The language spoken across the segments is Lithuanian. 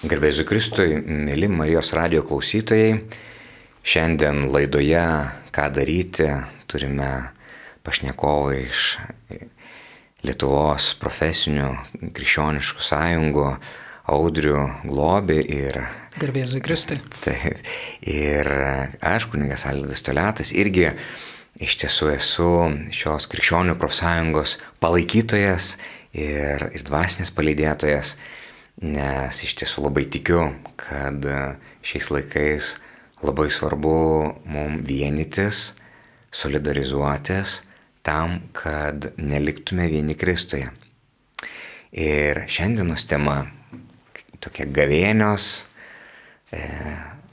Garbėsiu Kristui, mėly Marijos radio klausytojai. Šiandien laidoje Ką daryti turime pašnekovą iš Lietuvos profesinių krikščioniškų sąjungų Audrių Globį ir... Garbėsiu Kristui. Tai, ir aš, kuningas Alidas Toletas, irgi iš tiesų esu šios krikščionių profsąjungos palaikytojas ir, ir dvasinės palydėtojas nes iš tiesų labai tikiu, kad šiais laikais labai svarbu mums vienytis, solidarizuotis tam, kad neliktume vieni Kristuje. Ir šiandienos tema tokia gavėnios e,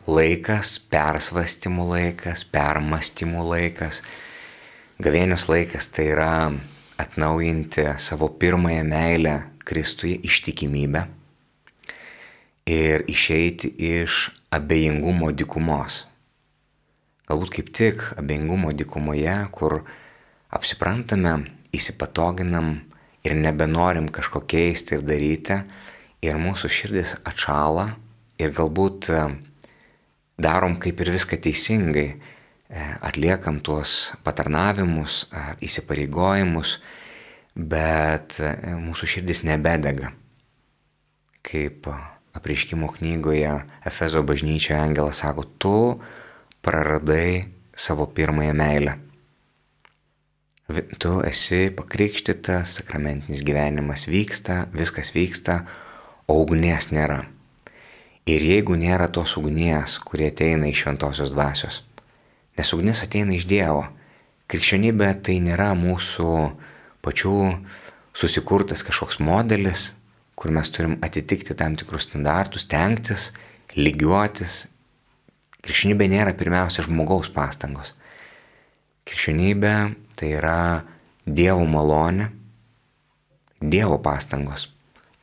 laikas, persvastymų laikas, permastymų laikas. Gavėnios laikas tai yra atnaujinti savo pirmąją meilę Kristuje ištikimybę ir išeiti iš abejingumo dikumos. Galbūt kaip tik abejingumo dikumoje, kur apsiprantame, įsipatoginam ir nebenorim kažko keisti ir daryti, ir mūsų širdis atšala ir galbūt e, darom kaip ir viską teisingai, e, atliekam tuos patarnavimus ar įsipareigojimus, bet e, mūsų širdis nebedega. Kaip apreiškimo knygoje Efezo bažnyčioje angelas sako, tu praradai savo pirmąją meilę. Tu esi pakrikštytas, sakramentinis gyvenimas vyksta, viskas vyksta, o ugnies nėra. Ir jeigu nėra tos ugnies, kurie ateina iš šventosios dvasios, nes ugnis ateina iš Dievo, krikščionybė tai nėra mūsų pačių susikurtas kažkoks modelis, kur mes turim atitikti tam tikrus standartus, tenktis, lygiuotis. Krikščionybė nėra pirmiausia žmogaus pastangos. Krikščionybė tai yra Dievo malonė, Dievo pastangos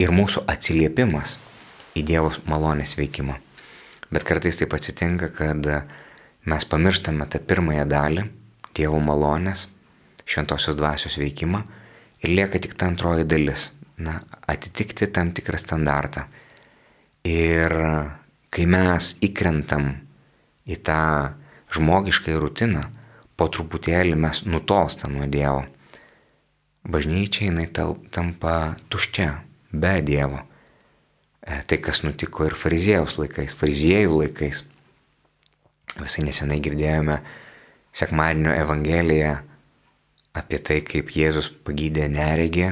ir mūsų atsiliepimas į Dievo malonės veikimą. Bet kartais taip atsitinka, kad mes pamirštame tą pirmąją dalį, Dievo malonės, šventosios dvasios veikimą ir lieka tik ta antroji dalis na, atitikti tam tikrą standartą. Ir kai mes įkrentam į tą žmogišką rutiną, po truputėlį mes nutolstam nuo Dievo. Bažnyčia jinai tampa tuščia, be Dievo. E, tai, kas nutiko ir fariziejaus laikais, fariziejų laikais. Visai nesenai girdėjome sekmadienio evangeliją apie tai, kaip Jėzus pagydė neregį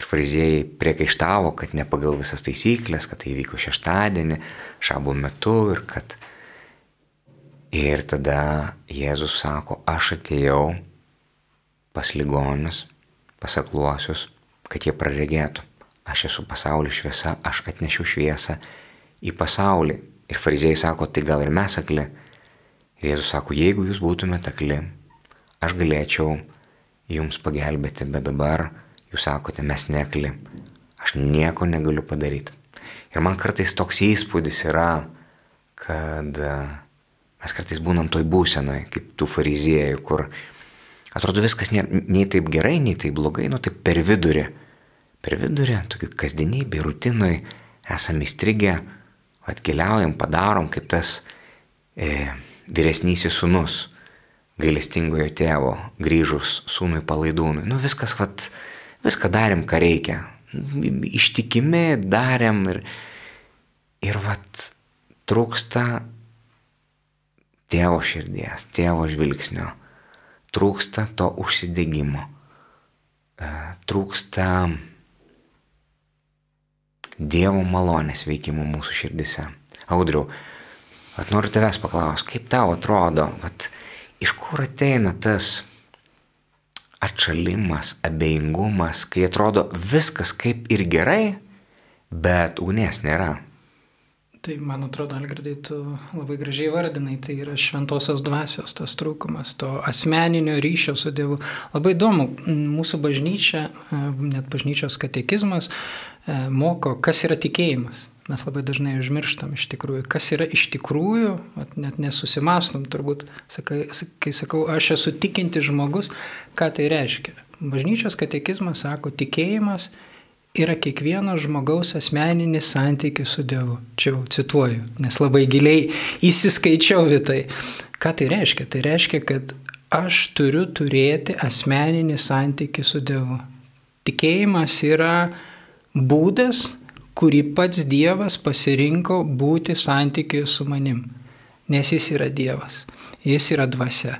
Ir fariziejai priekaištavo, kad ne pagal visas taisyklės, kad tai vyko šeštadienį, šabo metu ir kad... Ir tada Jėzus sako, aš atėjau pas ligonius, pasakluosius, kad jie praregėtų. Aš esu pasaulio šviesa, aš atnešiu šviesą į pasaulį. Ir fariziejai sako, tai gal ir mes akli. Ir Jėzus sako, jeigu jūs būtumėte akli, aš galėčiau jums pagelbėti, bet dabar Jūs sakote, mes nekli, aš nieko negaliu padaryti. Ir man kartais toks įspūdis yra, kad e, mes kartais būnam toj būsenoj, kaip tų fariziejų, kur atrodo viskas nei, nei taip gerai, nei taip blogai, nu taip per vidurį. Per vidurį, tokių kasdienybė, rutinoj esame įstrigę, atkeliaujam, padarom kaip tas e, vyresnysis sunus gailestingojo tėvo grįžus sūnui palaidūnui. Nu viskas, vat, viską darėm, ką reikia. Ištikimi darėm ir, ir vat trūksta tėvo širdies, tėvo žvilgsnio, trūksta to užsidėgymo, e, trūksta Dievo malonės veikimo mūsų širdise. Audriau, at noriu tavęs paklausti, kaip tau atrodo, at iš kur ateina tas atšalimas, abejingumas, kai atrodo viskas kaip ir gerai, bet ugnies nėra. Tai man atrodo, Algardai, tu labai gražiai vardinai, tai yra šventosios dvasios tas trūkumas, to asmeninio ryšio su Dievu. Labai įdomu, mūsų bažnyčia, net bažnyčios katekizmas moko, kas yra tikėjimas mes labai dažnai užmirštam iš tikrųjų, kas yra iš tikrųjų, net nesusimastom turbūt, sakai, kai sakau, aš esu tikinti žmogus, ką tai reiškia. Bažnyčios katekizmas sako, tikėjimas yra kiekvieno žmogaus asmeninis santykis su Dievu. Čia jau cituoju, nes labai giliai įsiskaičiau į tai. Ką tai reiškia? Tai reiškia, kad aš turiu turėti asmeninį santykį su Dievu. Tikėjimas yra būdas, kurį pats Dievas pasirinko būti santykiui su manim. Nes jis yra Dievas, jis yra dvasia.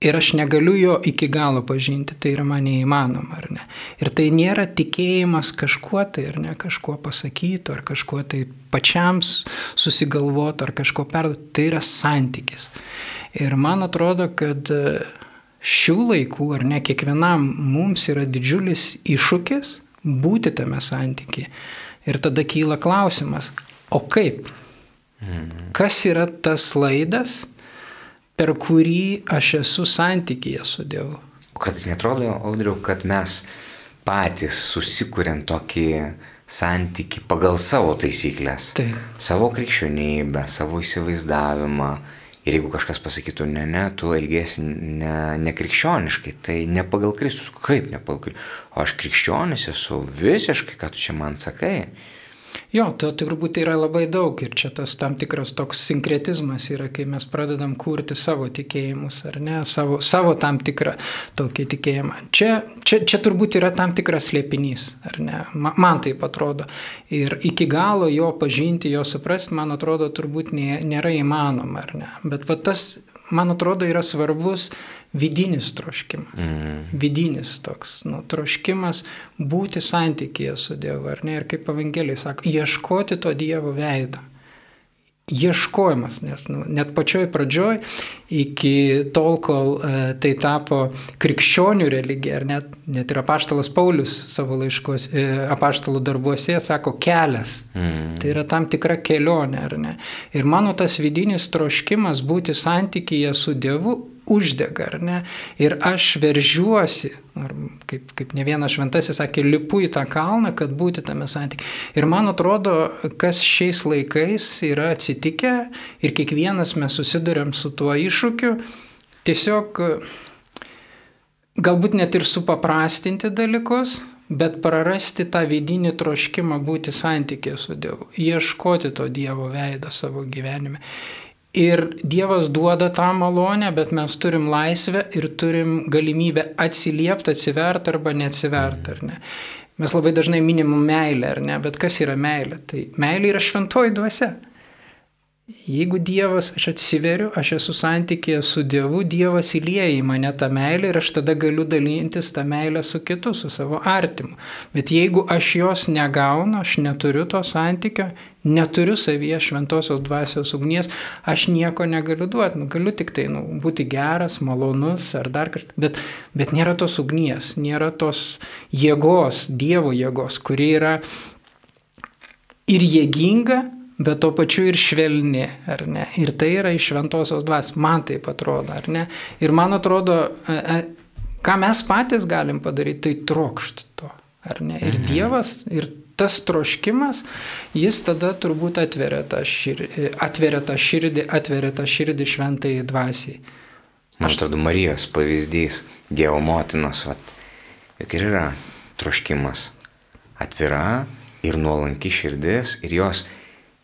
Ir aš negaliu jo iki galo pažinti, tai yra man neįmanoma, ar ne. Ir tai nėra tikėjimas kažkuo tai, ar ne, kažkuo pasakyti, ar kažkuo tai pačiam susigalvoti, ar kažko perduoti, tai yra santykis. Ir man atrodo, kad e, šių laikų, ar ne, kiekvienam mums yra didžiulis iššūkis būti tame santykiai. Ir tada kyla klausimas, o kaip? Kas yra tas laidas, per kurį aš esu santykėje su Dievu? O kartais netrodo, audriu, kad mes patys susikūrėm tokį santyki pagal savo taisyklės, Taip. savo krikščionybę, savo įsivaizdavimą. Ir jeigu kažkas pasakytų, ne, ne, tu elgėsi ne, nekrikščioniškai, tai ne pagal Kristus. Kaip ne pagal Kristus? O aš krikščionis esu visiškai, ką tu čia man sakai. Jo, to turbūt yra labai daug ir čia tas tam tikras toks sinkretizmas yra, kai mes pradedam kurti savo tikėjimus, ar ne, savo, savo tam tikrą tokį tikėjimą. Čia, čia, čia turbūt yra tam tikras slėpinys, ar ne, man taip atrodo. Ir iki galo jo pažinti, jo suprasti, man atrodo, turbūt nė, nėra įmanoma, ar ne. Bet va tas, man atrodo, yra svarbus vidinis troškimas. Mm. Vidinis toks nu, troškimas būti santykėje su Dievu, ar ne? Ir kaip Evangelijai sako, ieškoti to Dievo veido. Ieškojimas, nes nu, net pačioj pradžioj, iki tol, kol e, tai tapo krikščionių religija, ar net, net ir apaštalas Paulius savo laiškos, e, apaštalų darbuose sako kelias. Mm. Tai yra tam tikra kelionė, ar ne? Ir mano tas vidinis troškimas būti santykėje su Dievu uždega, ar ne? Ir aš veržiuosi, ar kaip, kaip ne vienas šventasis sakė, lipu į tą kalną, kad būti tame santykiai. Ir man atrodo, kas šiais laikais yra atsitikę ir kiekvienas mes susidurėm su tuo iššūkiu, tiesiog galbūt net ir supaprastinti dalykus, bet prarasti tą vidinį troškimą būti santykė su Dievu, ieškoti to Dievo veido savo gyvenime. Ir Dievas duoda tą malonę, bet mes turim laisvę ir turim galimybę atsiliepti, atsiverti arba neatsiverti, ar ne. Mes labai dažnai minim meilę, ar ne, bet kas yra meilė? Tai meilė yra šventoji dvasia. Jeigu Dievas, aš atsiveriu, aš esu santykėje su Dievu, Dievas įlieja į mane tą meilę ir aš tada galiu dalintis tą meilę su kitu, su savo artimu. Bet jeigu aš jos negaunu, aš neturiu to santykio, neturiu savyje šventosios dvasios ugnies, aš nieko negaliu duoti. Nu, galiu tik tai nu, būti geras, malonus ar dar kažkas, bet, bet nėra tos ugnies, nėra tos jėgos, Dievo jėgos, kuri yra ir jėginga, bet to pačiu ir švelni, ar ne? Ir tai yra iš šventosios dvasios, man taip atrodo, ar ne? Ir man atrodo, e, e, ką mes patys galim padaryti, tai trokšti to, ar ne? Ir mhm. Dievas, ir tas troškimas, jis tada turbūt atveria tą širdį, atveria tą širdį, atveria tą širdį šventai dvasiai. Man atrodo, Marijos pavyzdys, Dievo motinos, vat, juk ir yra troškimas. Atvira ir nuolanki širdis ir jos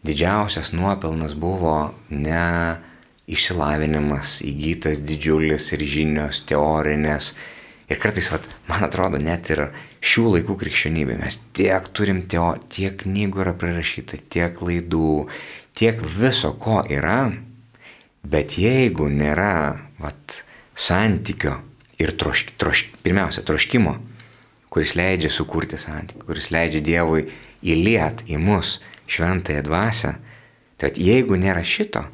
didžiausias nuopelnas buvo ne išsilavinimas įgytas didžiulis ir žinios teorinės. Ir kartais, vat, man atrodo, net ir šių laikų krikščionybė, mes tiek turim teo, tiek knygų yra prirašyta, tiek laidų, tiek viso ko yra, bet jeigu nėra vat, santykio ir trošk, trošk, pirmiausia troškimo, kuris leidžia sukurti santykį, kuris leidžia Dievui įliet į mus šventąją dvasę, tai jeigu nėra šito,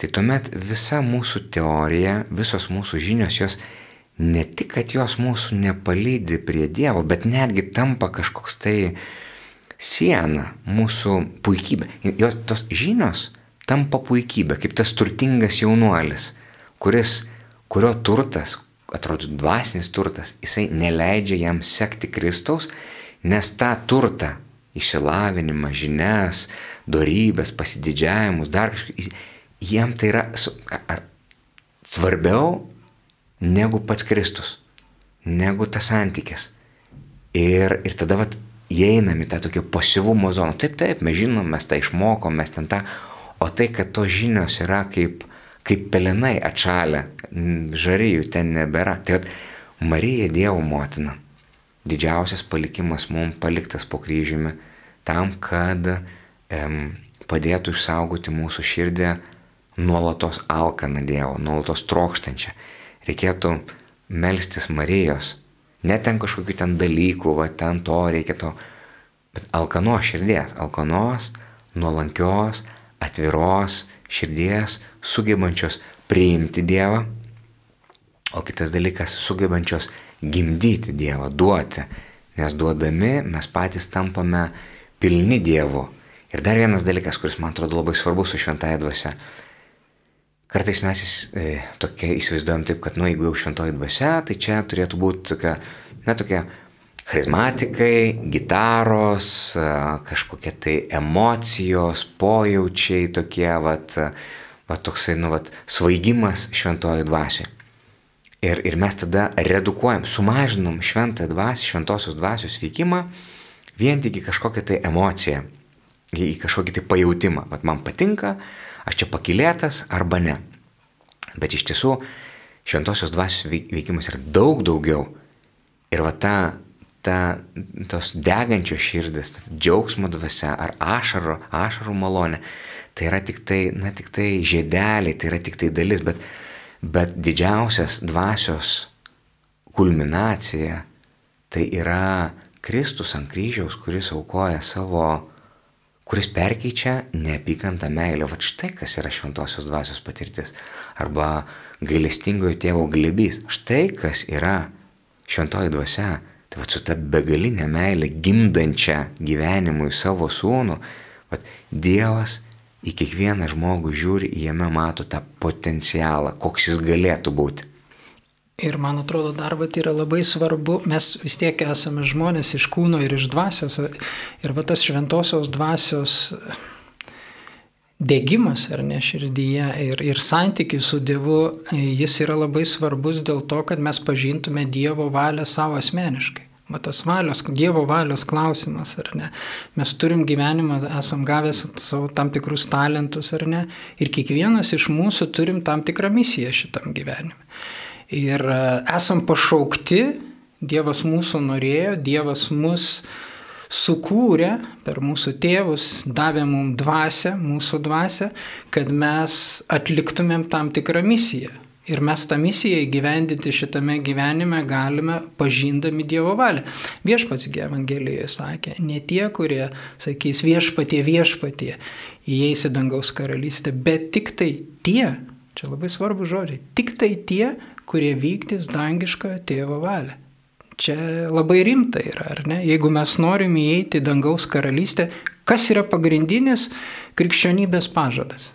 tai tuomet visa mūsų teorija, visos mūsų žinios, jos ne tik, kad jos mūsų nepalydi prie Dievo, bet netgi tampa kažkoks tai siena mūsų puikybė. Jos tos žinios tampa puikybė, kaip tas turtingas jaunuolis, kuris, kurio turtas, atrodo dvasinis turtas, jisai neleidžia jam sekti Kristaus, nes tą turtą išsilavinimą, žinias, darybės, pasididžiavimus, dar kažkaip. Jiem tai yra ar, svarbiau negu pats Kristus, negu tas santykis. Ir, ir tada vat, įeinam į tą tokį pasivumo zoną. Taip, taip, mes žinom, mes tą išmokom, mes ten tą, o tai, kad tos žinios yra kaip, kaip pelenai atšalę, žarijų ten nebėra. Tai at, Marija Dievo motina, didžiausias palikimas mums paliktas po kryžiumi, tam, kad em, padėtų išsaugoti mūsų širdį nuolatos alkaną Dievo, nuolatos trokštančią. Reikėtų melstis Marijos, net ten kažkokių ten dalykų, va ten to reikia to, bet alkanos širdies, alkanos, nuolankios, atviros širdies, sugebančios priimti Dievą, o kitas dalykas - sugebančios gimdyti Dievą, duoti, nes duodami mes patys tampame pilni Dievo. Ir dar vienas dalykas, kuris man atrodo labai svarbus su šventąją dvasia. Kartais mes e, tokia įsivaizduojam taip, kad, nu, jeigu jau šventoji dvasia, tai čia turėtų būti tokia, na, tokia charizmatikai, gitaros, kažkokie tai emocijos, pojaučiai, tokie, vat, vat toksai, nu, vat, svaigimas šventoji dvasiai. Ir, ir mes tada redukuojam, sumažinam šventą dvasią, šventosios dvasios veikimą vien tik į kažkokią tai emociją, į kažkokį tai pajūtimą. Vat man patinka, aš čia pakilėtas arba ne. Bet iš tiesų šventosios dvasios veikimas yra daug daugiau. Ir va ta, ta tos degančios širdis, ta džiaugsmo dvasia ar ašaro, ašarų malonė, tai yra tik tai, na, tik tai žiedelė, tai yra tik tai dalis, bet, bet didžiausias dvasios kulminacija tai yra Kristus ant kryžiaus, kuris aukoja savo kuris perkeičia neapykantą meilę. Va štai kas yra šventosios dvasios patirtis. Arba gailestingojo tėvo glebys. Štai kas yra šventoji dvasia. Tai va su ta begalinė meilė gimdančia gyvenimui savo sūnų. Va, Dievas į kiekvieną žmogų žiūri, jame mato tą potencialą, koks jis galėtų būti. Ir man atrodo, dar vat yra labai svarbu, mes vis tiek esame žmonės iš kūno ir iš dvasios. Ir va tas šventosios dvasios dėgymas ar ne širdyje ir, ir santykis su Dievu, jis yra labai svarbus dėl to, kad mes pažintume Dievo valią savo asmeniškai. Va tas valios, Dievo valios klausimas, ar ne. Mes turim gyvenimą, esam gavęs savo tam tikrus talentus, ar ne. Ir kiekvienas iš mūsų turim tam tikrą misiją šitam gyvenimui. Ir e, esam pašaukti, Dievas mūsų norėjo, Dievas mus sukūrė per mūsų tėvus, davė mums dvasę, mūsų dvasę, kad mes atliktumėm tam tikrą misiją. Ir mes tą misiją įgyvendinti šitame gyvenime galime pažindami Dievo valią. Viešpats Evangelijoje sakė, ne tie, kurie sakys viešpatie, viešpatie, įeis į dangaus karalystę, bet tik tai tie, čia labai svarbu žodžiai, tik tai tie, kurie vykdys dangiškojo tėvo valią. Čia labai rimta yra, ar ne? Jeigu mes norim įeiti į dangaus karalystę, kas yra pagrindinis krikščionybės pažadas?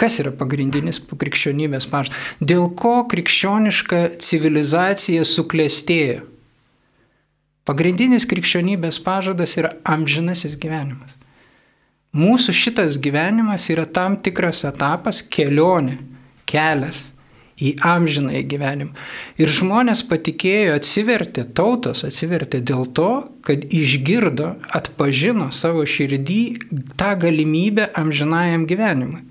Kas yra pagrindinis krikščionybės pažadas? Dėl ko krikščioniška civilizacija suklestėjo? Pagrindinis krikščionybės pažadas yra amžinasis gyvenimas. Mūsų šitas gyvenimas yra tam tikras etapas, kelionė, kelias į amžinąjį gyvenimą. Ir žmonės patikėjo, atsivertė, tautos atsivertė dėl to, kad išgirdo, atpažino savo širdį tą galimybę amžinajam gyvenimui.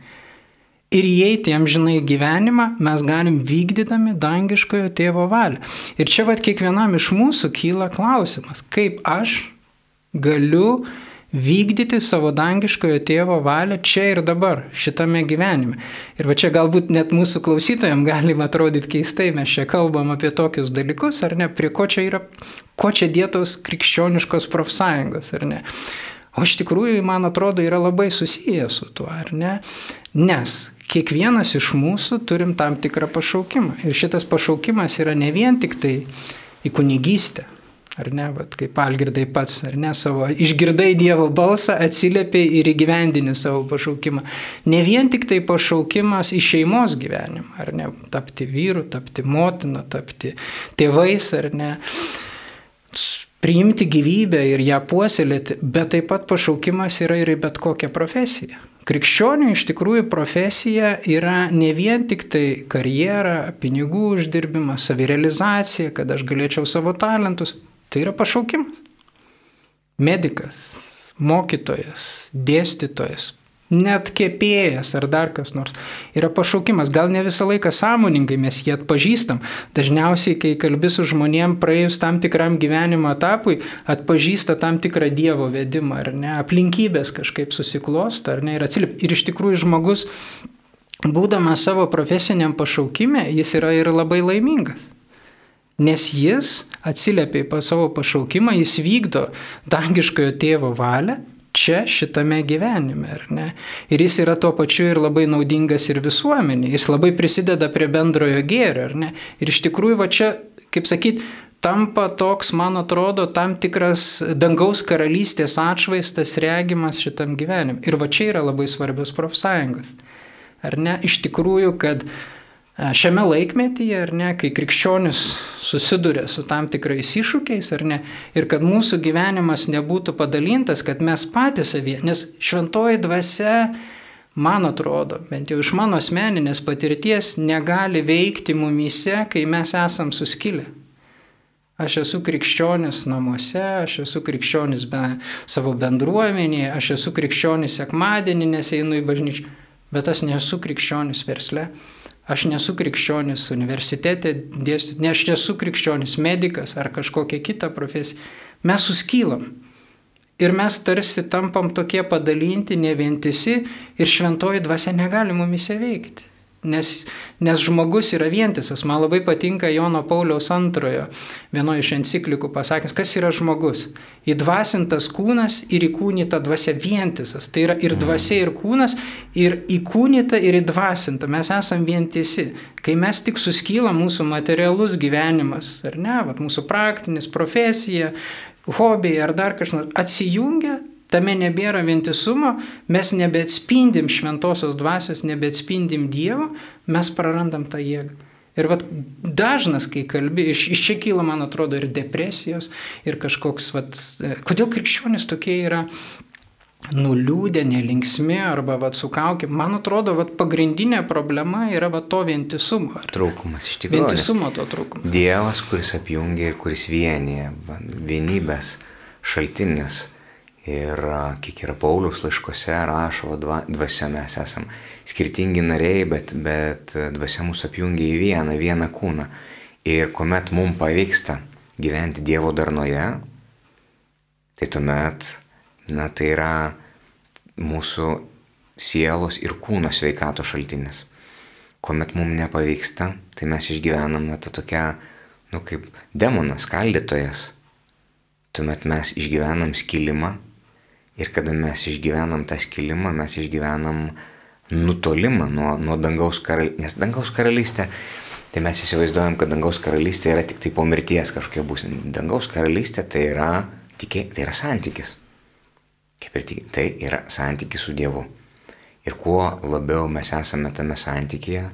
Ir įeiti amžinai gyvenimą mes galim vykdydami dangiškojo tėvo valią. Ir čia vad kiekvienam iš mūsų kyla klausimas, kaip aš galiu vykdyti savo dangiškojo tėvo valią čia ir dabar, šitame gyvenime. Ir va čia galbūt net mūsų klausytojams galima atrodyti keistai, mes čia kalbam apie tokius dalykus, ar ne, prie ko čia yra, ko čia dėtos krikščioniškos profsąjungos, ar ne. O iš tikrųjų, man atrodo, yra labai susiję su tuo, ar ne? Nes kiekvienas iš mūsų turim tam tikrą pašaukimą. Ir šitas pašaukimas yra ne vien tik tai į kunigystę, Ar ne, bet kaip Algirdai pats, ar ne, savo išgirdai Dievo balsą, atsiliepiai ir įgyvendini savo pašaukimą. Ne vien tik tai pašaukimas į šeimos gyvenimą, ar ne, tapti vyru, tapti motina, tapti tėvais, ar ne, priimti gyvybę ir ją puoselėti, bet taip pat pašaukimas yra ir į bet kokią profesiją. Krikščionių iš tikrųjų profesija yra ne vien tik tai karjera, pinigų uždirbimas, savirealizacija, kad aš galėčiau savo talentus, Tai yra pašaukimas. medikas, mokytojas, dėstytojas, net kepėjas ar dar kas nors. Yra pašaukimas, gal ne visą laiką sąmoningai mes jį atpažįstam. Dažniausiai, kai kalbi su žmonėm praėjus tam tikram gyvenimo etapui, atpažįsta tam tikrą Dievo vedimą, ar ne, aplinkybės kažkaip susiklosto, ar ne, ir atsilip. Ir iš tikrųjų žmogus, būdamas savo profesiniam pašaukime, jis yra ir labai laimingas. Nes jis atsiliepia į savo pašaukimą, jis vykdo dangiškojo tėvo valią čia šitame gyvenime, ar ne? Ir jis yra tuo pačiu ir labai naudingas ir visuomenė, jis labai prisideda prie bendrojo gėrio, ar ne? Ir iš tikrųjų va čia, kaip sakyt, tampa toks, man atrodo, tam tikras dangaus karalystės atšvaistas regimas šitam gyvenimui. Ir va čia yra labai svarbios profsąjungos. Ar ne? Iš tikrųjų, kad Šiame laikmetyje, ar ne, kai krikščionis susiduria su tam tikrais iššūkiais, ar ne, ir kad mūsų gyvenimas nebūtų padalintas, kad mes patys savie, nes šventoji dvasia, man atrodo, bent jau iš mano asmeninės patirties, negali veikti mumyse, kai mes esam suskilę. Aš esu krikščionis namuose, aš esu krikščionis be savo bendruomenėje, aš esu krikščionis sekmadienį, nes einu į bažnyčią, bet aš nesu krikščionis versle. Aš nesu krikščionis universitete dėstyti, ne aš nesu krikščionis medikas ar kažkokia kita profesija. Mes suskylam. Ir mes tarsi tampam tokie padalinti, nevientisi ir šventoji dvasia negali mumise veikti nes, nes žmogus yra vientisas. Man labai patinka Jono Pauliaus antrojo vienoje iš enciklikų pasakęs, kas yra žmogus. Įdvasintas kūnas ir įkūnyta dvasia vientisas. Tai yra ir dvasia, ir kūnas, ir įkūnyta, ir įdvasinta. Mes esame vientisi. Kai mes tik suskyla mūsų materialus gyvenimas, ar ne, Vat mūsų praktinis, profesija, hobiai ar dar kažkas atsijungia, tame nebėra vientisumo, mes nebeatspindim šventosios dvasios, nebeatspindim Dievo, mes prarandam tą jėgą. Ir vat, dažnas, kai kalbi, iš, iš čia kyla, man atrodo, ir depresijos, ir kažkoks, vat, kodėl krikščionis tokie yra nuliūdę, nelinksmi arba vat, sukaukė. Man atrodo, vat, pagrindinė problema yra vat, to vientisumo. Trūkumas iš tikrųjų. Vientisumo to trūkumas. Dievas, kuris apjungia ir kuris vienyje, vienybės šaltinis Ir kiek yra Paulius laiškose rašo, dvasia mes esame skirtingi nariai, bet, bet dvasia mūsų apjungia į vieną, vieną kūną. Ir kuomet mums pavyksta gyventi Dievo darnoje, tai tuomet, na, tai yra mūsų sielos ir kūno sveikato šaltinis. Kuomet mums nepavyksta, tai mes išgyvenam, na, tą tokią, nu, kaip demonas, kaldytojas. Tuomet mes išgyvenam skilimą Ir kada mes išgyvenam tą skilimą, mes išgyvenam nutolimą nuo, nuo dangaus karalystės. Nes dangaus karalystė, tai mes įsivaizduojam, kad dangaus karalystė yra tik tai po mirties kažkokia būsina. Dangaus karalystė tai yra, tikė, tai yra santykis. Kaip ir tik, tai yra santykis su Dievu. Ir kuo labiau mes esame tame santykėje,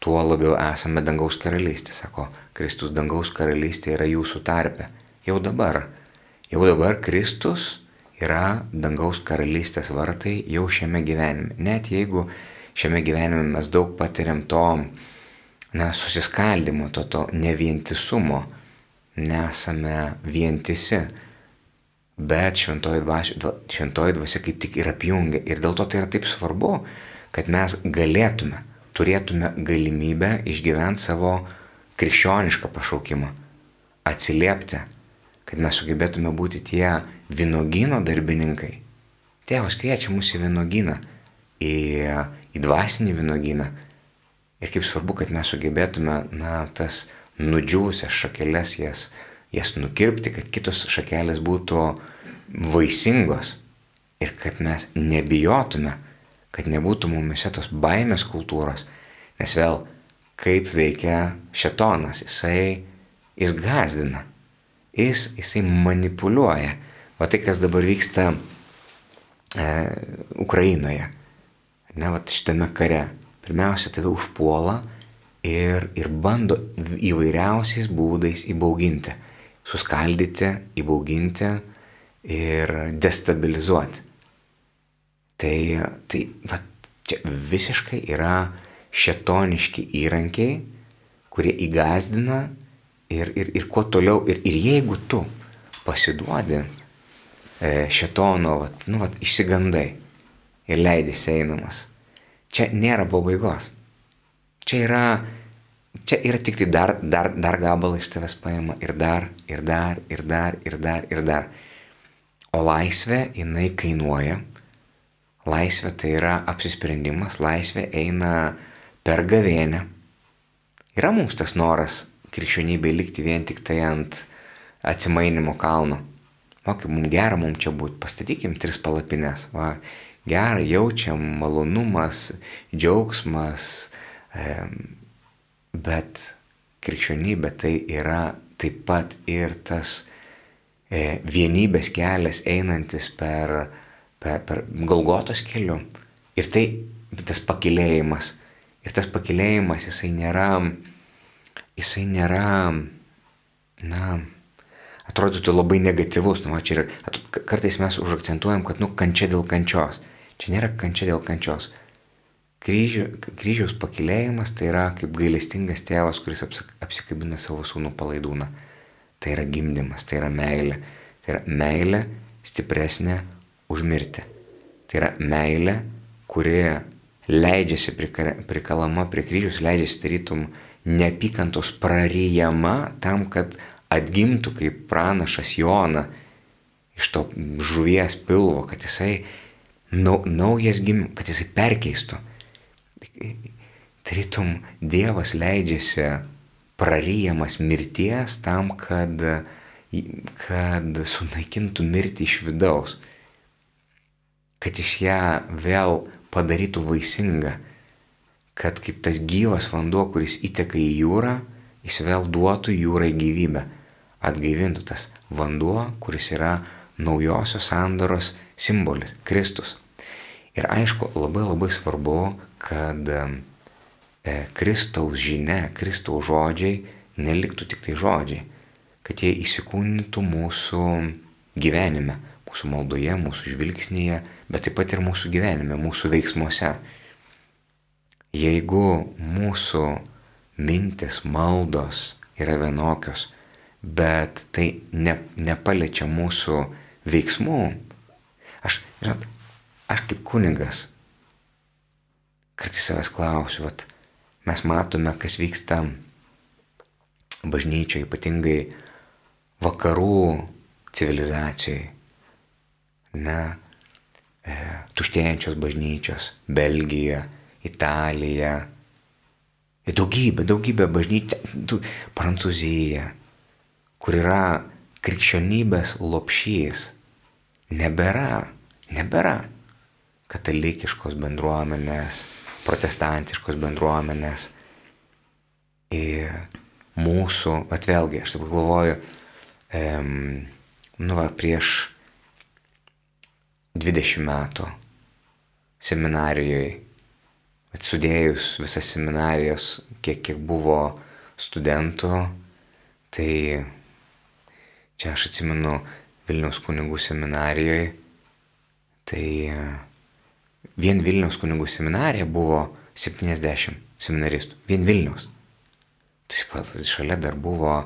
tuo labiau esame dangaus karalystė. Sako, Kristus dangaus karalystė yra jūsų tarpe. Jau dabar. Jau dabar Kristus yra dangaus karalystės vartai jau šiame gyvenime. Net jeigu šiame gyvenime mes daug patiriam to na, susiskaldimo, to, to nevientisumo, nesame vientisi, bet šventoji dvasia, šventoji dvasia kaip tik ir apjungia. Ir dėl to tai yra taip svarbu, kad mes galėtume, turėtume galimybę išgyventi savo krikščionišką pašaukimą, atsiliepti kad mes sugebėtume būti tie vinogino darbininkai. Tėvas kviečia mus į vynogyną, į, į dvasinį vynogyną. Ir kaip svarbu, kad mes sugebėtume, na, tas nudžiūvusias šakelės jas, jas nukirpti, kad kitos šakelės būtų vaisingos. Ir kad mes nebijotume, kad nebūtų mumise tos baimės kultūros. Nes vėl, kaip veikia šetonas, jisai, jis gazdina jis, jisai manipuliuoja. O tai, kas dabar vyksta e, Ukrainoje, ne, va šitame kare, pirmiausia, tave užpuola ir, ir bando įvairiausiais būdais įbauginti, suskaldyti, įbauginti ir destabilizuoti. Tai, tai va, čia visiškai yra šetoniški įrankiai, kurie įgazdina ir, ir, ir kuo toliau, ir, ir jeigu tu pasiduodi e, šetono, vat, nu, vat, išsigandai ir leidėsi einamas. Čia nėra pabaigos. Čia yra, čia yra tik tai dar, dar, dar gabalą iš tavęs paima ir dar, ir dar, ir dar, ir dar, ir dar. O laisvė, jinai kainuoja. Laisvė tai yra apsisprendimas, laisvė eina per gavėnę. Yra mums tas noras krikščionybė likti vien tik tai ant atsimainimo kalno. O kaip mums gera mums čia būti, pastatykim tris palapines. Va, gera, jaučiam malonumas, džiaugsmas, e, bet krikščionybė tai yra taip pat ir tas e, vienybės kelias einantis per, per, per Galgotos keliu. Ir tai tas pakilėjimas. Ir tas pakilėjimas, jisai nėra, jisai nėra, na, atrodytų labai negatyvus. Nu, va, yra, kartais mes užakcentuojam, kad, nu, kančia dėl kančios. Čia nėra kančia dėl kančios. Kryžių, kryžiaus pakilėjimas tai yra kaip gailestingas tėvas, kuris apsikabina savo sūnų palaidūną. Tai yra gimdymas, tai yra meilė. Tai yra meilė stipresnė už mirtį. Tai yra meilė, kuri leidžiasi prikalama prie kryžius, leidžiasi tarytum neapykantos praryjama tam, kad atgimtų kaip pranašas Jona iš to žuvies pilvo, kad jisai nau, naujas gim, kad jisai perkeistų. Tarytum Dievas leidžiasi praryjamas mirties tam, kad, kad sunaikintų mirtį iš vidaus, kad jis ją vėl padarytų vaisingą, kad kaip tas gyvas vanduo, kuris įteka į jūrą, jis vėl duotų jūrai gyvybę atgaivintų tas vanduo, kuris yra naujosios sandoros simbolis - Kristus. Ir aišku, labai labai svarbu, kad e, Kristaus žinia, Kristaus žodžiai neliktų tik tai žodžiai, kad jie įsikūnytų mūsų gyvenime, mūsų maldoje, mūsų žvilgsnėje, bet taip pat ir mūsų gyvenime, mūsų veiksmuose. Jeigu mūsų mintis, maldos yra vienokios, bet tai ne, nepaliečia mūsų veiksmų. Aš, žinot, aš kaip kunigas kartais savęs klausiu, vat, mes matome, kas vyksta bažnyčioje, ypatingai vakarų civilizacijoje. Ne, e, tuštėjančios bažnyčios, Belgija, Italija, daugybė, daugybė bažnyčių, Prancūzija, kur yra krikščionybės lopšys, nebėra, nebėra katalikiškos bendruomenės, protestantiškos bendruomenės. Ir mūsų, bet vėlgi, aš taip galvoju, um, nu va, prieš 20 metų seminarijoje, sudėjus visas seminarijas, kiek, kiek buvo studentų, tai Čia aš atsimenu Vilniaus kunigų seminarijoje, tai e, vien Vilniaus kunigų seminarija buvo 70 seminaristų. Vien Vilniaus. Taip pat šalia dar buvo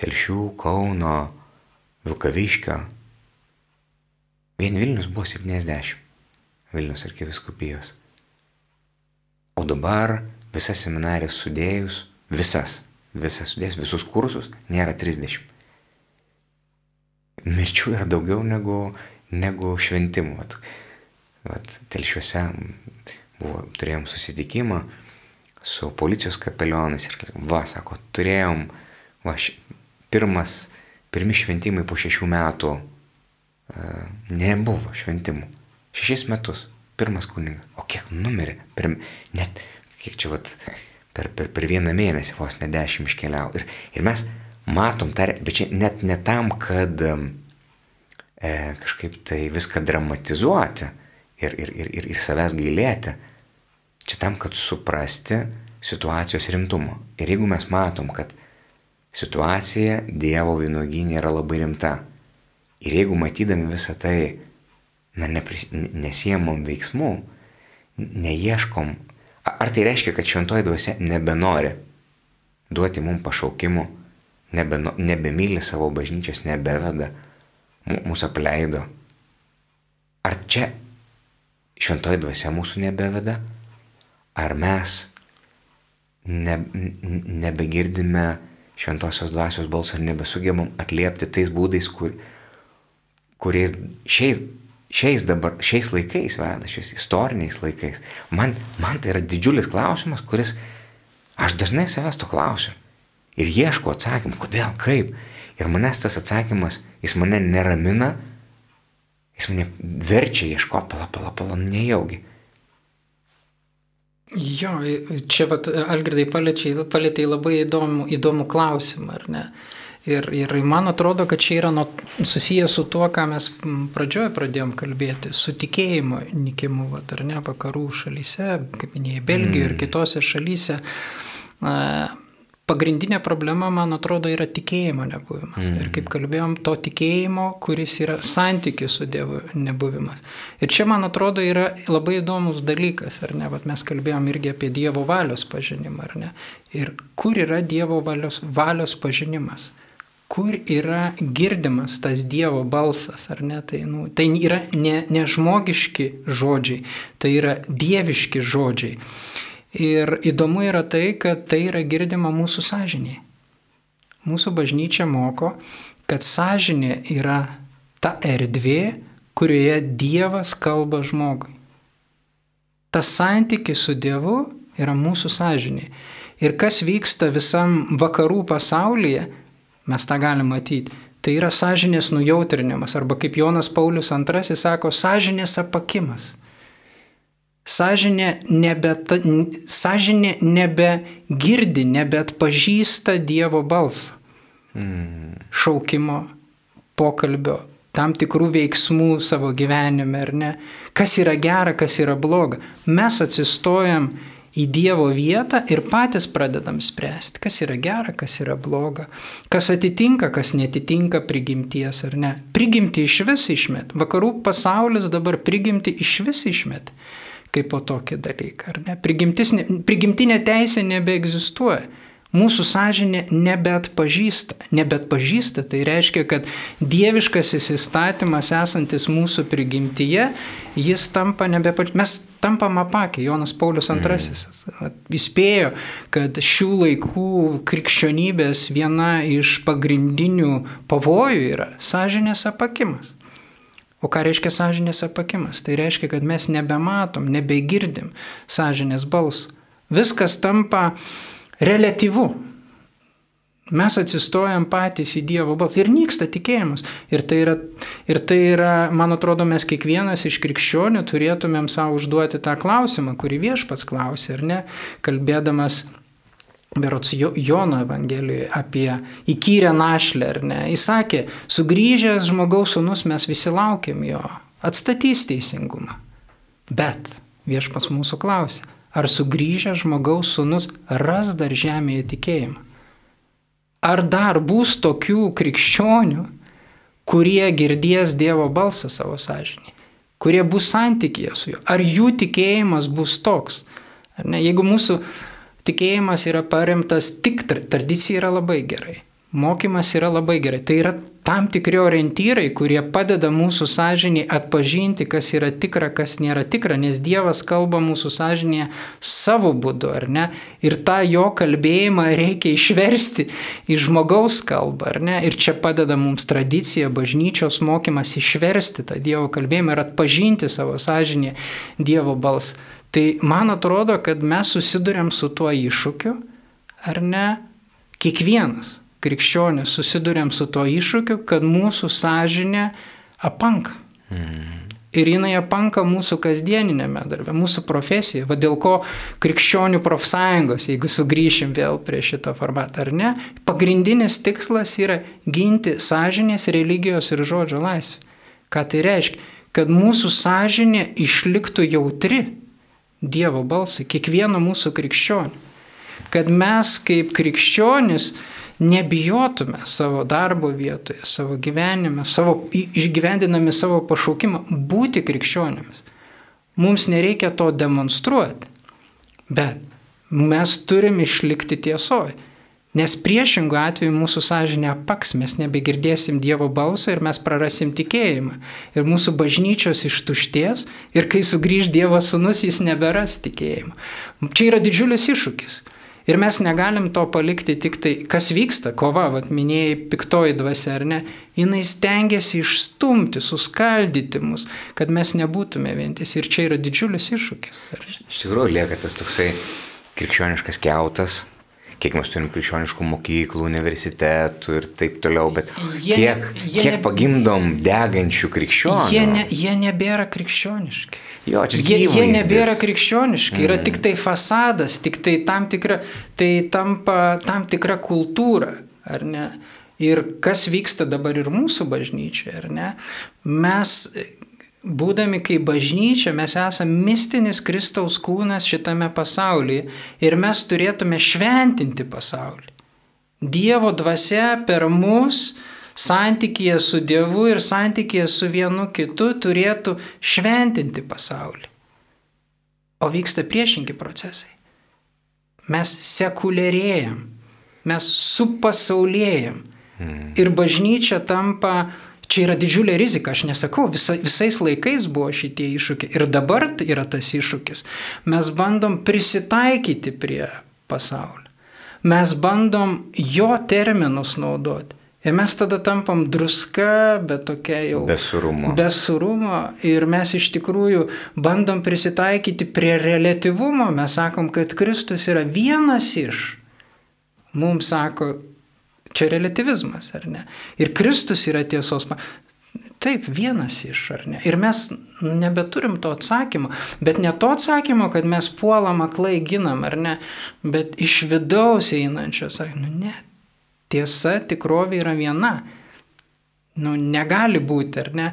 Telšių, Kauno, Vilkaviškio. Vien Vilnius buvo 70. Vilnius arkiviskupijos. O dabar visas seminarijas sudėjus, visas, visas sudėjus, visus kursus, nėra 30 mirčių yra daugiau negu, negu šventimų. Vat, vat, telšiuose buvo, turėjom susitikimą su policijos kapelionais ir va, sako, turėjom, va, š, pirmas, pirmi šventimai po šešių metų uh, nebuvo šventimų. Šešis metus, pirmas kunigas. O kiek numirė? Per, net, kiek čia, vat, per, per, per vieną mėnesį vos ne dešimt iškeliavo. Ir, ir mes matom, tar, bet čia net ne tam, kad e, kažkaip tai viską dramatizuoti ir, ir, ir, ir, ir savęs gailėti, čia tam, kad suprasti situacijos rimtumą. Ir jeigu mes matom, kad situacija Dievo vynoginė yra labai rimta, ir jeigu matydami visą tai, na, nepris, nesijėmom veiksmų, neieškom, ar tai reiškia, kad šventoji dvasia nebenori duoti mums pašaukimų, nebe, nebemyli savo bažnyčios, nebeveda, mūsų apleido. Ar čia šventoji dvasia mūsų nebeveda? Ar mes ne, nebegirdime šventosios dvasios balso ir nebesugebam atliepti tais būdais, kur, kuriais šiais, šiais, dabar, šiais laikais veda, šiais istoriniais laikais. Man, man tai yra didžiulis klausimas, kuris aš dažnai savęs to klausiu. Ir ieško atsakymų, kodėl, kaip. Ir manęs tas atsakymas, jis mane neramina, jis mane verčia ieško, pala, pala, pala, nejaugi. Jo, čia vat, Algirdai palėtė labai įdomų, įdomų klausimą, ar ne? Ir, ir man atrodo, kad čia yra nuo, susijęs su tuo, ką mes pradžioje pradėjom kalbėti, su tikėjimo nikimu, vat, ar ne, vakarų šalyse, kaip minėjai, Belgijoje mm. ir kitose šalyse. Uh, pagrindinė problema, man atrodo, yra tikėjimo nebuvimas. Mm. Ir kaip kalbėjom, to tikėjimo, kuris yra santykis su Dievu nebuvimas. Ir čia, man atrodo, yra labai įdomus dalykas, ar ne? Vat mes kalbėjom irgi apie Dievo valios pažinimą, ar ne? Ir kur yra Dievo valios, valios pažinimas? Kur yra girdimas tas Dievo balsas, ar ne? Tai, nu, tai yra ne, ne žmogiški žodžiai, tai yra dieviški žodžiai. Ir įdomu yra tai, kad tai yra girdima mūsų sąžinė. Mūsų bažnyčia moko, kad sąžinė yra ta erdvė, kurioje Dievas kalba žmogui. Tas santykis su Dievu yra mūsų sąžinė. Ir kas vyksta visam vakarų pasaulyje, mes tą galime matyti. Tai yra sąžinės nujautrinimas, arba kaip Jonas Paulius II sako, sąžinės apakimas. Sažinė nebe, sažinė nebegirdi, nebetpažįsta Dievo balsą. Mm. Šaukimo, pokalbio, tam tikrų veiksmų savo gyvenime, ar ne? Kas yra gera, kas yra bloga. Mes atsistojam į Dievo vietą ir patys pradedam spręsti, kas yra gera, kas yra bloga, kas atitinka, kas netitinka prigimties ar ne. Prigimti iš vis išmet. Vakarų pasaulis dabar prigimti iš vis išmet kaip po tokį dalyką. Prigimtinė teisė nebeegzistuoja. Mūsų sąžinė nebeatpažįsta. Nebeatpažįsta tai reiškia, kad dieviškasis įstatymas esantis mūsų prigimtyje, jis tampa nebepažįsta. Mes tampam apakę. Jonas Paulius II mm. įspėjo, kad šių laikų krikščionybės viena iš pagrindinių pavojų yra sąžinės apakimas. O ką reiškia sąžinės apakimas? Tai reiškia, kad mes nebematom, nebegirdim sąžinės balsų. Viskas tampa relatyvu. Mes atsistojam patys į Dievo balsą ir nyksta tikėjimas. Ir tai, yra, ir tai yra, man atrodo, mes kiekvienas iš krikščionių turėtumėm savo užduoti tą klausimą, kurį viešpats klausė, ar ne, kalbėdamas Berots Jono Evangelijoje apie įkyrę našlę, ar ne? Jis sakė, sugrįžęs žmogaus sunus mes visi laukiam jo, atstatys teisingumą. Bet viešpas mūsų klausė, ar sugrįžęs žmogaus sunus ras dar žemėje tikėjimą? Ar dar bus tokių krikščionių, kurie girdės Dievo balsą savo sąžinį, kurie bus santykėje su juo? Ar jų tikėjimas bus toks? Jeigu mūsų tikėjimas yra paremtas tik tradicija yra labai gerai. Mokymas yra labai gerai. Tai yra tam tikri orientyrai, kurie padeda mūsų sąžinį atpažinti, kas yra tikra, kas nėra tikra, nes Dievas kalba mūsų sąžinėje savo būdu, ar ne? Ir tą jo kalbėjimą reikia išversti į žmogaus kalbą, ar ne? Ir čia padeda mums tradicija, bažnyčios mokymas išversti tą Dievo kalbėjimą ir atpažinti savo sąžinėje Dievo balsą. Tai man atrodo, kad mes susidurėm su tuo iššūkiu, ar ne? Kiekvienas krikščionis susidurėm su tuo iššūkiu, kad mūsų sąžinė apanka. Mm. Ir jinai apanka mūsų kasdieninėme darbe, mūsų profesija. Va dėl ko krikščionių profsąjungos, jeigu sugrįšim vėl prie šito formato, ar ne, pagrindinis tikslas yra ginti sąžinės, religijos ir žodžio laisvę. Ką tai reiškia? Kad mūsų sąžinė išliktų jautri Dievo balsui, kiekvieno mūsų krikščionių. Kad mes kaip krikščionis nebijotume savo darbo vietoje, savo gyvenime, savo, išgyvendinami savo pašaukimą būti krikščionimis. Mums nereikia to demonstruoti, bet mes turim išlikti tiesoje, Nes priešingų atveju mūsų sąžinė apaks, mes nebegirdėsim Dievo balsą ir mes prarasim tikėjimą. Ir mūsų bažnyčios ištuštės ir kai sugrįž Dievo sunus, jis neberas tikėjimą. Čia yra didžiulis iššūkis. Ir mes negalim to palikti tik tai, kas vyksta, kova, vat, minėjai piktoji dvasia ar ne, jinai stengiasi išstumti, suskaldyti mus, kad mes nebūtume vientis. Ir čia yra didžiulis iššūkis. Iš tikrųjų lieka tas toksai krikščioniškas keutas, kiek mes turim krikščioniškų mokyklų, universitetų ir taip toliau, bet jie, kiek, jie kiek ne, pagimdom degančių krikščionių. Jie, ne, jie nebėra krikščioniški. Jo, čia jie, jie nebėra krikščioniški, mm. yra tik tai fasadas, tik tai tam tikra, tai tampa tam tikra kultūra, ar ne? Ir kas vyksta dabar ir mūsų bažnyčioje, ar ne? Mes būdami kaip bažnyčia, mes esame mistinis Kristaus kūnas šitame pasaulyje ir mes turėtume šventinti pasaulį. Dievo dvasia per mus santykėje su Dievu ir santykėje su vienu kitu turėtų šventinti pasaulį. O vyksta priešingi procesai. Mes sekuliarėjam, mes supasaulėjam. Hmm. Ir bažnyčia tampa Čia yra didžiulė rizika, aš nesakau, visa, visais laikais buvo šitie iššūkiai ir dabar yra tas iššūkis. Mes bandom prisitaikyti prie pasaulio. Mes bandom jo terminus naudoti. Ir mes tada tampam druska, bet tokia jau. Besurumo. Besurumo. Ir mes iš tikrųjų bandom prisitaikyti prie relativumo. Mes sakom, kad Kristus yra vienas iš. Mums sako, Čia relativizmas, ar ne? Ir Kristus yra tiesos. Taip, vienas iš, ar ne? Ir mes nebeturim to atsakymo, bet ne to atsakymo, kad mes puolam aklai ginam, ar ne, bet iš vidaus einančio, sakai, nu ne, tiesa, tikrovė yra viena. Nu, negali būti, ar ne?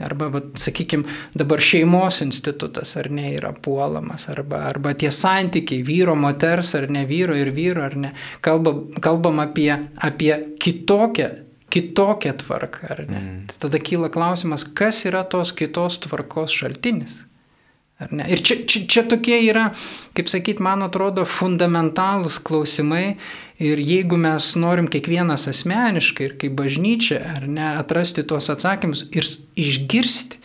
Arba, sakykime, dabar šeimos institutas, ar ne, yra puolamas, arba, arba tie santykiai vyro, moters, ar ne vyro ir vyro, ar ne. Kalbam, kalbam apie, apie kitokią, kitokią tvarką, ar ne. Mm. Tada kyla klausimas, kas yra tos kitos tvarkos šaltinis. Ir čia, čia, čia tokie yra, kaip sakyt, man atrodo, fundamentalūs klausimai. Ir jeigu mes norim kiekvienas asmeniškai ir kaip bažnyčia, ar ne, atrasti tuos atsakymus ir išgirsti,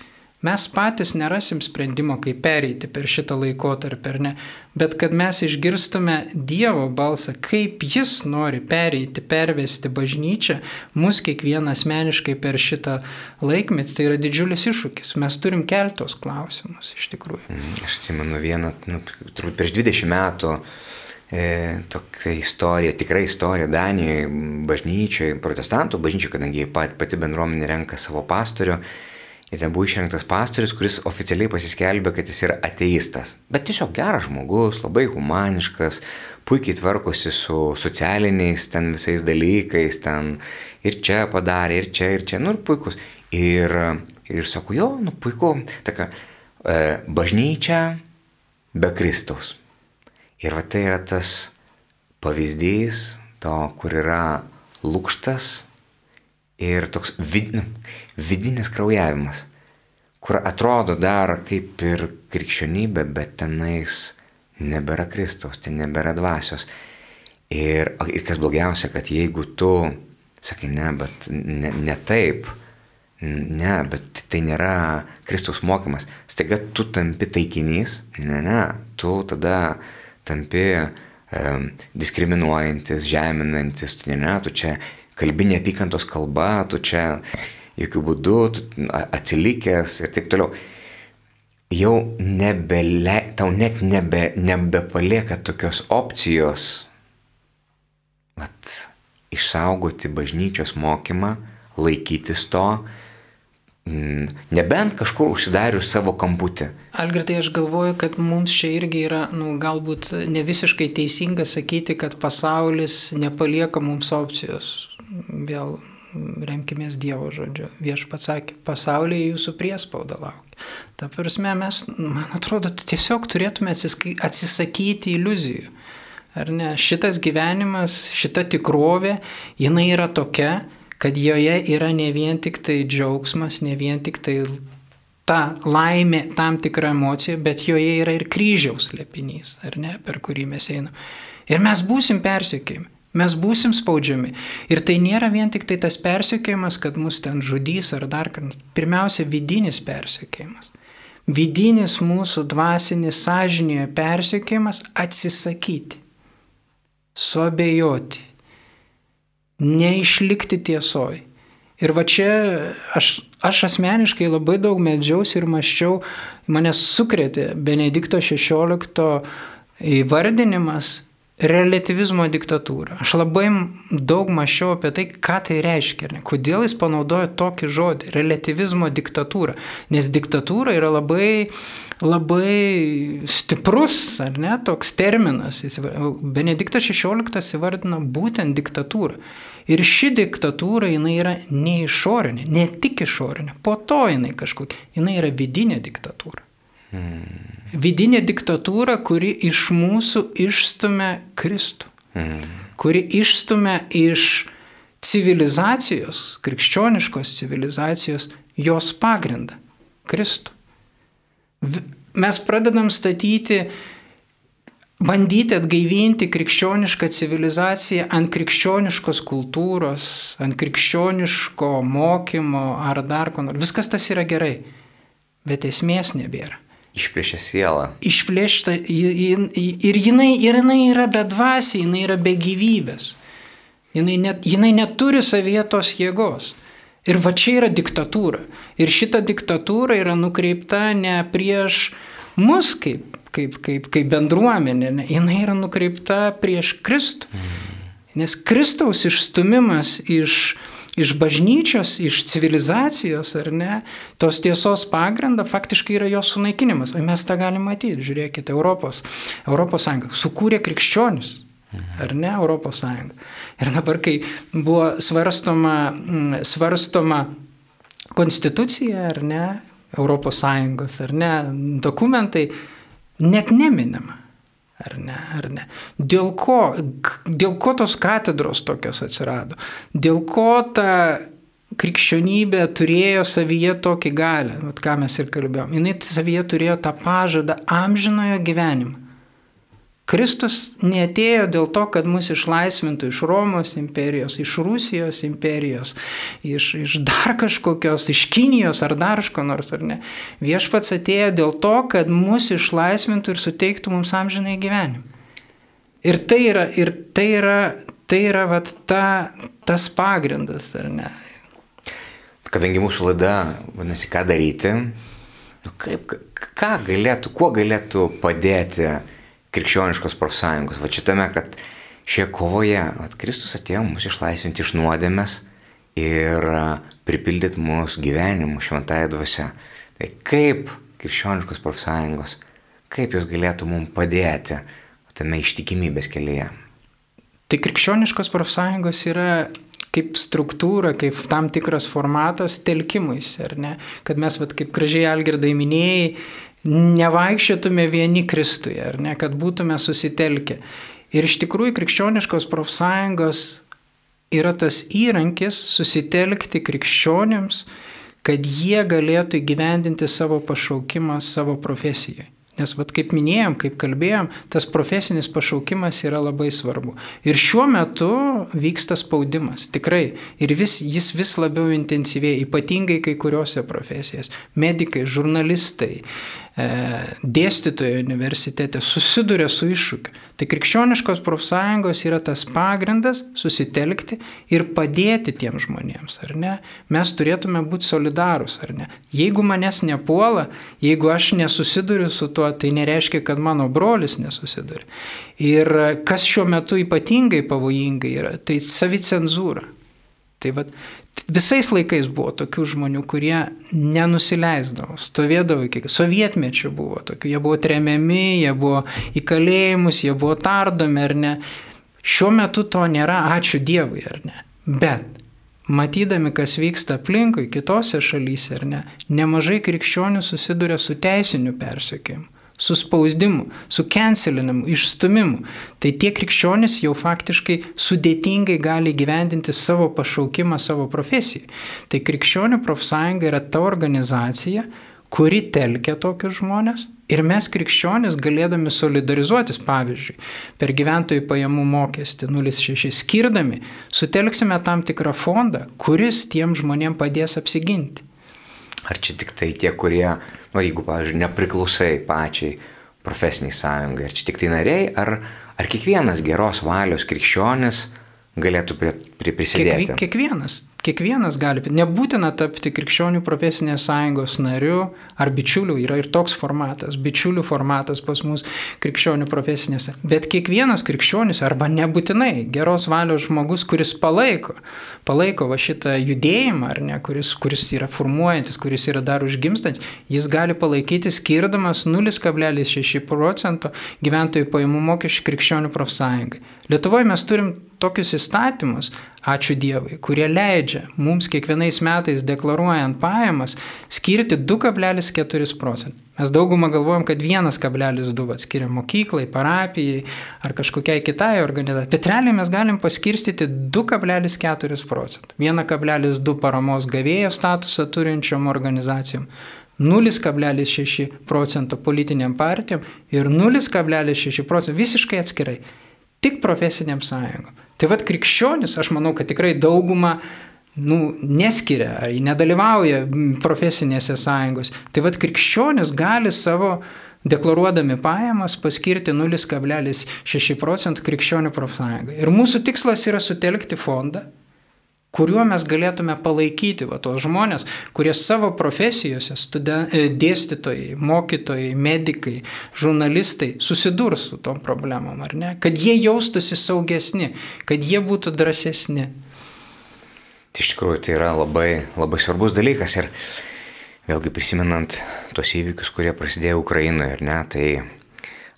Mes patys nerasim sprendimo, kaip pereiti per šitą laikotarpį, ar ne, bet kad mes išgirstume Dievo balsą, kaip Jis nori pereiti, pervesti bažnyčią, mus kiekvieną asmeniškai per šitą laikmetį, tai yra didžiulis iššūkis. Mes turim keltos klausimus, iš tikrųjų. Mhm. Aš atsimenu vieną, nu, turbūt prieš 20 metų e, tokia istorija, tikra istorija Danijoje, bažnyčioje, protestantų bažnyčioje, kadangi pat, pati bendruomenė renka savo pastorių. Ir ten buvo išrinktas pastorius, kuris oficialiai pasiskelbė, kad jis yra ateistas. Bet tiesiog geras žmogus, labai humaniškas, puikiai tvarkosi su socialiniais ten visais dalykais, ten ir čia padarė, ir čia, ir čia, nu ir puikus. Ir, ir sako, jo, nu puiku, taka, e, bažnyčia be Kristaus. Ir va tai yra tas pavyzdys to, kur yra lūkštas ir toks vid, nu, vidinis kraujavimas, kur atrodo dar kaip ir krikščionybė, bet tenais nebėra Kristaus, ten nebėra dvasios. Ir, ir kas blogiausia, kad jeigu tu sakai, ne, bet ne, ne taip, ne, bet tai nėra Kristaus mokymas, staiga tu tampi taikinys, ne, ne, tu tada tampi um, diskriminuojantis, žeminantis, tu ne, ne, tu čia kalbi neapykantos kalba, tu čia jokių būdų, atsilikęs ir taip toliau. Jau nebele, tau net nebe, nebepalieka tokios opcijos vat, išsaugoti bažnyčios mokymą, laikytis to, mm, nebent kažkur užsidarius savo kamputį. Algirdai, aš galvoju, kad mums čia irgi yra, nu, galbūt ne visiškai teisinga sakyti, kad pasaulis nepalieka mums opcijos vėl remkimės Dievo žodžiu. Viešpats sakė, pasaulyje jūsų priespauda laukia. Ta prasme, mes, man atrodo, tiesiog turėtume atsisakyti iliuzijų. Ar ne? Šitas gyvenimas, šita tikrovė, jinai yra tokia, kad joje yra ne vien tik tai džiaugsmas, ne vien tik tai ta laimė, tam tikra emocija, bet joje yra ir kryžiaus lepinys, ar ne, per kurį mes einame. Ir mes būsim persiekėjami. Mes būsim spaudžiami. Ir tai nėra vien tik tai tas persiekėjimas, kad mus ten žudys ar dar ką nors. Pirmiausia, vidinis persiekėjimas. Vidinis mūsų dvasinis sąžinėje persiekėjimas atsisakyti, suabejoti, neišlikti tiesoj. Ir va čia aš, aš asmeniškai labai daug medžiausi ir maščiau, mane sukrėtė Benedikto XVI įvardinimas relativizmo diktatūra. Aš labai daug mačiau apie tai, ką tai reiškia. Ne? Kodėl jis panaudojo tokį žodį - relativizmo diktatūra. Nes diktatūra yra labai, labai stiprus, ar ne, toks terminas. Benediktas XVI įvardina būtent diktatūrą. Ir ši diktatūra, jinai yra ne išorinė, ne tik išorinė, po to jinai kažkokia, jinai yra vidinė diktatūra. Hmm vidinė diktatūra, kuri iš mūsų išstumia Kristų, mm. kuri išstumia iš civilizacijos, krikščioniškos civilizacijos, jos pagrindą - Kristų. Mes pradedam statyti, bandyti atgaivinti krikščionišką civilizaciją ant krikščioniškos kultūros, ant krikščioniško mokymo ar dar ko nors. Viskas tas yra gerai, bet esmės nebėra. Išplėšia sielą. Išplėšta ir jinai, ir jinai yra bedvasi, jinai yra be gyvybės. Jinai, net, jinai neturi savietos jėgos. Ir va čia yra diktatūra. Ir šita diktatūra yra nukreipta ne prieš mus kaip, kaip, kaip, kaip bendruomenė, ne, jinai yra nukreipta prieš Kristų. Mm. Nes Kristaus išstumimas iš iš bažnyčios, iš civilizacijos, ar ne, tos tiesos pagrindą faktiškai yra jos sunaikinimas. O mes tą galime matyti, žiūrėkite, Europos, Europos Sąjunga sukūrė krikščionis. Ar ne Europos Sąjunga? Ir dabar, kai buvo svarstoma, svarstoma konstitucija, ar ne, Europos Sąjungos, ar ne, dokumentai, net neminama. Ar ne, ar ne. Dėl ko, dėl ko tos katedros tokios atsirado? Dėl ko ta krikščionybė turėjo savyje tokį galę, vat ką mes ir kalbėjom. Jis savyje turėjo tą pažadą amžinojo gyvenimo. Kristus netėjo dėl to, kad mus išlaisvintų iš Romos imperijos, iš Rusijos imperijos, iš, iš dar kažkokios, iš Kinijos ar dar kažko nors, ar ne. Viešpats atėjo dėl to, kad mus išlaisvintų ir suteiktų mums amžinai gyvenimą. Ir tai yra, ir tai yra, tai yra vat, ta, tas pagrindas, ar ne. Kadangi mūsų laida, vadinasi, ką daryti, nu kaip, ką galėtų, kuo galėtų padėti krikščioniškos profsąjungos. Va šitame, kad šioje kovoje at, Kristus atėjo mus išlaisvinti iš nuodėmės ir pripildyti mūsų gyvenimu šventąją dvasę. Tai kaip krikščioniškos profsąjungos, kaip jos galėtų mums padėti tame ištikimybės kelyje? Tai krikščioniškos profsąjungos yra kaip struktūra, kaip tam tikras formatas telkimuisi, ar ne? Kad mes, vat, kaip gražiai Algirdai minėjai, nevaikščiotume vieni Kristuje, ar ne, kad būtume susitelkę. Ir iš tikrųjų krikščioniškos profsąjungos yra tas įrankis susitelkti krikščionėms, kad jie galėtų įgyvendinti savo pašaukimą savo profesijoje. Nes, vad kaip minėjom, kaip kalbėjom, tas profesinis pašaukimas yra labai svarbu. Ir šiuo metu vyksta spaudimas, tikrai. Ir vis, jis vis labiau intensyvėja, ypatingai kai kuriuose profesijose. Medikai, žurnalistai, dėstytojai universitete susiduria su iššūkiu. Tai krikščioniškos profsąjungos yra tas pagrindas susitelkti ir padėti tiem žmonėms, ar ne? Mes turėtume būti solidarūs, ar ne? Jeigu manęs nepuola, jeigu aš nesusiduriu su tuo, tai nereiškia, kad mano brolis nesusiduria. Ir kas šiuo metu ypatingai pavojingai yra, tai savicenzūra. Tai vat, Visais laikais buvo tokių žmonių, kurie nenusileisdavo, stovėdavo iki sovietmečių buvo tokių, jie buvo tremiami, jie buvo į kalėjimus, jie buvo tardomi ar ne. Šiuo metu to nėra, ačiū Dievui ar ne. Bet matydami, kas vyksta aplinkui kitose šalyse ar ne, nemažai krikščionių susiduria su teisiniu persekiojimu su spausdimu, su cancelinimu, išstumimu. Tai tie krikščionys jau faktiškai sudėtingai gali gyvendinti savo pašaukimą, savo profesiją. Tai krikščionių profsąjunga yra ta organizacija, kuri telkia tokius žmonės Ir mes krikščionis galėdami solidarizuotis, pavyzdžiui, per gyventojų pajamų mokestį 0,6 skirdami, sutelksime tam tikrą fondą, kuris tiem žmonėm padės apsiginti. Ar čia tik tai tie, kurie, nu, jeigu, pavyzdžiui, nepriklausai pačiai profesiniai sąjungai, ar čia tik tai nariai, ar, ar kiekvienas geros valios krikščionis galėtų prie, prie prisidėti? Kiekvi, kiekvienas. Kiekvienas gali, nebūtina tapti krikščionių profesinės sąjungos nariu ar bičiuliu, yra ir toks formatas, bičiulių formatas pas mus krikščionių profesinėse. Bet kiekvienas krikščionis arba nebūtinai geros valios žmogus, kuris palaiko, palaiko va šitą judėjimą, ar ne, kuris, kuris yra formuojantis, kuris yra dar užgimstantis, jis gali palaikyti skirdamas 0,6 procento gyventojų pajamų mokesčių krikščionių profsąjungai. Lietuvoje mes turim tokius įstatymus, ačiū Dievui, kurie leidžia mums kiekvienais metais deklaruojant pajamas skirti 2,4 procentų. Mes daugumą galvojam, kad 1,2 skiria mokyklai, parapijai ar kažkokiai kitai organizacijai. Bet realiai mes galim paskirstyti 2,4 procentų. 1,2 paramos gavėjo statusą turinčiom organizacijom. 0,6 procento politiniam partijom ir 0,6 procentų visiškai atskirai. Tik profesiniam sąjungom. Tai vad krikščionis, aš manau, kad tikrai dauguma nu, neskiria, nedalyvauja profesinėse sąjungos. Tai vad krikščionis gali savo deklaruodami pajamas paskirti 0,6 procentų krikščionių profsąjungai. Ir mūsų tikslas yra sutelkti fondą, kuriuo mes galėtume palaikyti va, tos žmonės, kurie savo profesijose, studen, e, dėstytojai, mokytojai, medikai, žurnalistai susidurs su tom problemom, ar ne? Kad jie jaustųsi saugesni, kad jie būtų drąsesni. Tai iš tikrųjų tai yra labai, labai svarbus dalykas ir vėlgi prisimenant tos įvykius, kurie prasidėjo Ukrainoje, ar ne, tai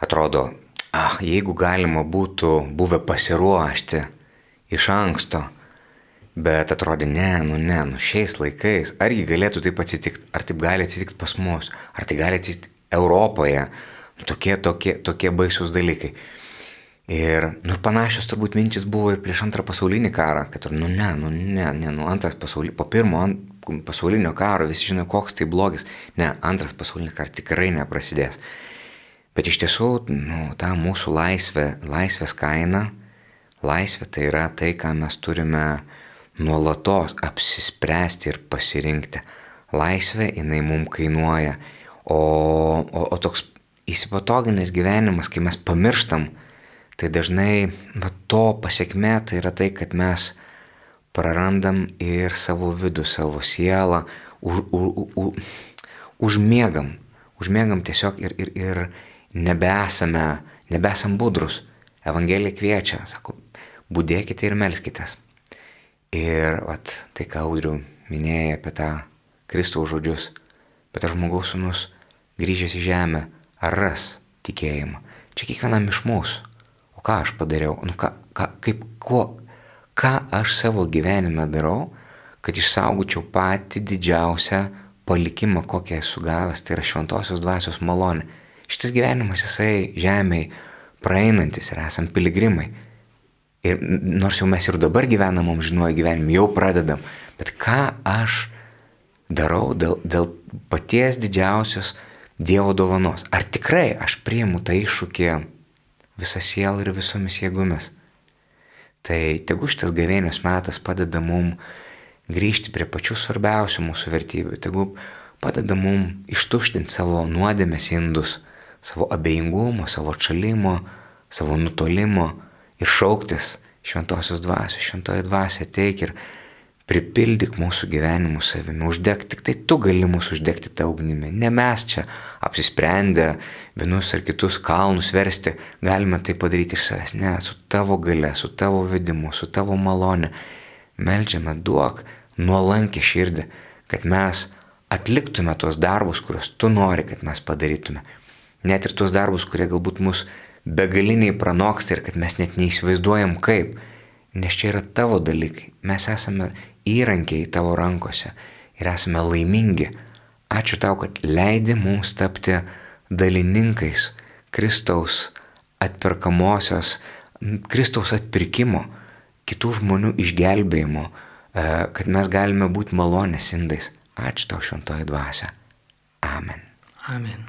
atrodo, ah, jeigu galima būtų buvę pasiruošti iš anksto, Bet atrodė, ne, nu ne, nu šiais laikais, argi galėtų taip atsitikti, ar taip gali atsitikti pas mus, ar tai gali atsitikti Europoje, nu, tokie, tokie, tokie baisus dalykai. Ir, nu, ir panašios turbūt mintis buvo ir prieš antrą pasaulinį karą, kad, nu ne, nu ne, ne, nu antras pasaulinį, po pirmo ant, pasaulinio karo visi žino, koks tai blogis, ne, antras pasaulinis karas tikrai neprasidės. Bet iš tiesų, nu, ta mūsų laisvė, laisvės kaina, laisvė tai yra tai, ką mes turime nuolatos apsispręsti ir pasirinkti. Laisvė jinai mums kainuoja, o, o, o toks įsipatoginis gyvenimas, kai mes pamirštam, tai dažnai va, to pasiekme tai yra tai, kad mes prarandam ir savo vidų, savo sielą, už, u, u, užmiegam, užmiegam tiesiog ir, ir, ir nebesame, nebesam budrus. Evangelija kviečia, sako, būdėkite ir melskitės. Ir vat, tai, ką Audriu minėjai apie tą Kristaus žodžius, bet tas žmogaus sunus grįžęs į žemę, ar ras tikėjimą. Čia kiekvienam iš mūsų. O ką aš padariau? Nu, ką, ką, kaip, kuo, ką aš savo gyvenime darau, kad išsaugočiau patį didžiausią palikimą, kokį esu gavęs, tai yra šventosios dvasios malonė. Šitas gyvenimas jisai žemėje praeinantis ir esam piligrimai. Ir nors jau mes ir dabar gyvenam amžinuoju gyvenimu, jau pradedam, bet ką aš darau dėl, dėl paties didžiausios Dievo dovanos? Ar tikrai aš priimu tą iššūkį visą sielą ir visomis jėgomis? Tai tegu šitas gavėnios metas padeda mum grįžti prie pačių svarbiausių mūsų vertybių, tegu padeda mum ištuštinti savo nuodėmės indus, savo abejingumo, savo atšalimo, savo nutolimo ir šauktis šventosios dvasios, šventoji dvasia teik ir pripildyk mūsų gyvenimų savimi, uždeg, tik tai tu gali mūsų uždegti tą ugnimi. Ne mes čia apsisprendę vienus ar kitus kalnus versti, galime tai padaryti iš savęs. Ne, su tavo gale, su tavo vedimu, su tavo malonė. Meldžiame duok nuolankę širdį, kad mes atliktume tuos darbus, kuriuos tu nori, kad mes padarytume. Net ir tuos darbus, kurie galbūt mus begaliniai pranoksta ir kad mes net neįsivaizduojam kaip, nes čia yra tavo dalykai, mes esame įrankiai tavo rankose ir esame laimingi. Ačiū tau, kad leidi mums tapti dalininkais Kristaus atperkamosios, Kristaus atpirkimo, kitų žmonių išgelbėjimo, e, kad mes galime būti malonės indais. Ačiū tau šventoji dvasia. Amen. Amen.